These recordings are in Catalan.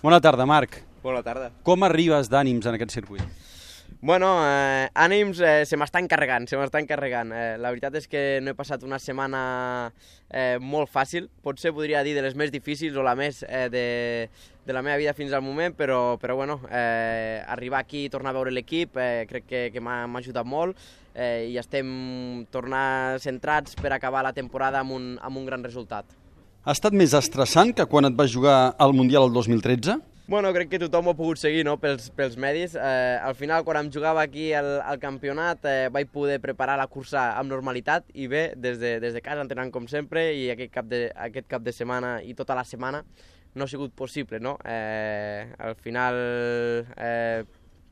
Bona tarda, Marc. Bona tarda. Com arribes d'ànims en aquest circuit? Bueno, eh, ànims eh, se m'estan carregant, se m'estan carregant. Eh, la veritat és que no he passat una setmana eh, molt fàcil, potser podria dir de les més difícils o la més eh, de, de la meva vida fins al moment, però, però bueno, eh, arribar aquí i tornar a veure l'equip eh, crec que, que m'ha ajudat molt eh, i estem tornar centrats per acabar la temporada amb un, amb un gran resultat. Ha estat més estressant que quan et vas jugar al Mundial el 2013? Bueno, crec que tothom ho ha pogut seguir no? pels, pels medis. Eh, al final, quan em jugava aquí al, al campionat, eh, vaig poder preparar la cursa amb normalitat i bé, des de, des de casa, entrenant com sempre, i aquest cap, de, aquest cap de setmana i tota la setmana no ha sigut possible, no? Eh, al final, eh,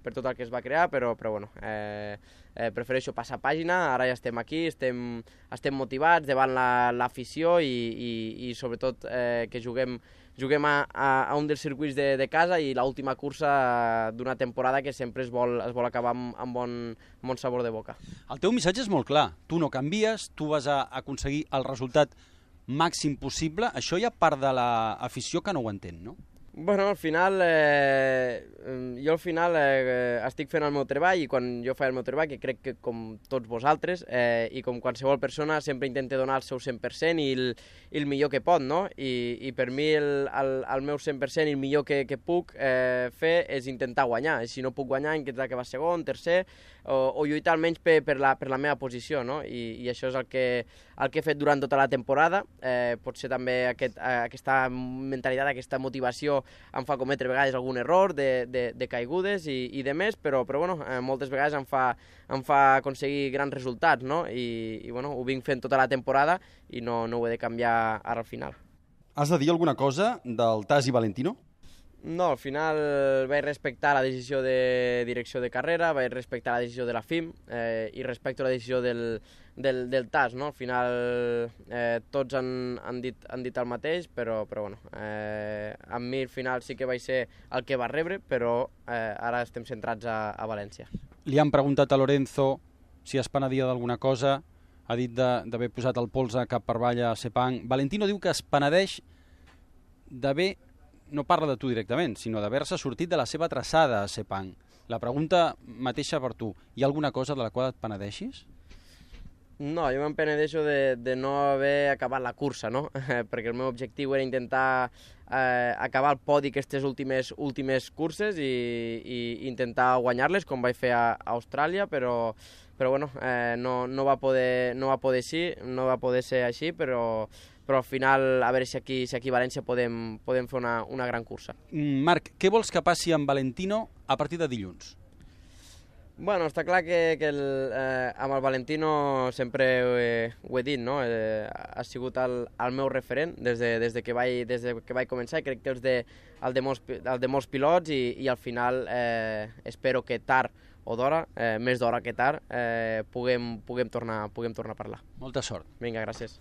per tot el que es va crear, però, però bueno, eh, eh, prefereixo passar pàgina, ara ja estem aquí, estem, estem motivats davant l'afició la, i, i, i sobretot eh, que juguem juguem a, a, a un dels circuits de, de casa i l'última cursa d'una temporada que sempre es vol, es vol acabar amb, amb bon, bon sabor de boca. El teu missatge és molt clar. Tu no canvies, tu vas a aconseguir el resultat màxim possible. Això hi ha part de l'afició que no ho entén, no? Bueno, al final, eh, jo al final eh, estic fent el meu treball i quan jo faig el meu treball, que crec que com tots vosaltres eh, i com qualsevol persona sempre intenta donar el seu 100% i el, i el millor que pot, no? I, i per mi el, el, el meu 100% i el millor que, que puc eh, fer és intentar guanyar. I si no puc guanyar, intentar que va segon, tercer, o, o lluitar almenys per, per, la, per la meva posició, no? I, i això és el que, el que he fet durant tota la temporada. Eh, potser també aquest, eh, aquesta mentalitat, aquesta motivació em fa cometre a vegades algun error de, de, de caigudes i, i de més, però, però bueno, eh, moltes vegades em fa, em fa aconseguir grans resultats, no? I, i bueno, ho vinc fent tota la temporada i no, no ho he de canviar ara al final. Has de dir alguna cosa del Tas i Valentino? No, al final vaig respectar la decisió de direcció de carrera, vaig respectar la decisió de la FIM eh, i respecto la decisió del, del, del TAS, no? Al final eh, tots han, han, dit, han dit el mateix, però, però bueno, eh, amb mi al final sí que vaig ser el que va rebre, però eh, ara estem centrats a, a València. Li han preguntat a Lorenzo si es penedia d'alguna cosa, ha dit d'haver posat el polze cap per avall a Sepang. Valentino diu que es penedeix d'haver no parla de tu directament, sinó d'haver-se sortit de la seva traçada a Sepang. La pregunta mateixa per tu, hi ha alguna cosa de la qual et penedeixis? No, jo me'n penedeixo de, de no haver acabat la cursa, no? perquè el meu objectiu era intentar eh, acabar el podi aquestes últimes, últimes curses i, i intentar guanyar-les, com vaig fer a, a Austràlia, però, però bueno, eh, no, no, va poder, no va poder ser, no va poder ser així, però, però al final a veure si aquí, si aquí a València podem, podem fer una, una gran cursa. Mm, Marc, què vols que passi amb Valentino a partir de dilluns? Bueno, està clar que, que el, eh, amb el Valentino sempre ho he, ho he dit, no? Eh, ha sigut el, el meu referent des de, des de, que, vaig, des de que vaig començar i crec que és de, el, de molts, el de molts pilots i, i al final eh, espero que tard o d'hora, eh, més d'hora que tard, eh, puguem, puguem, tornar, puguem tornar a parlar. Molta sort. Vinga, gràcies.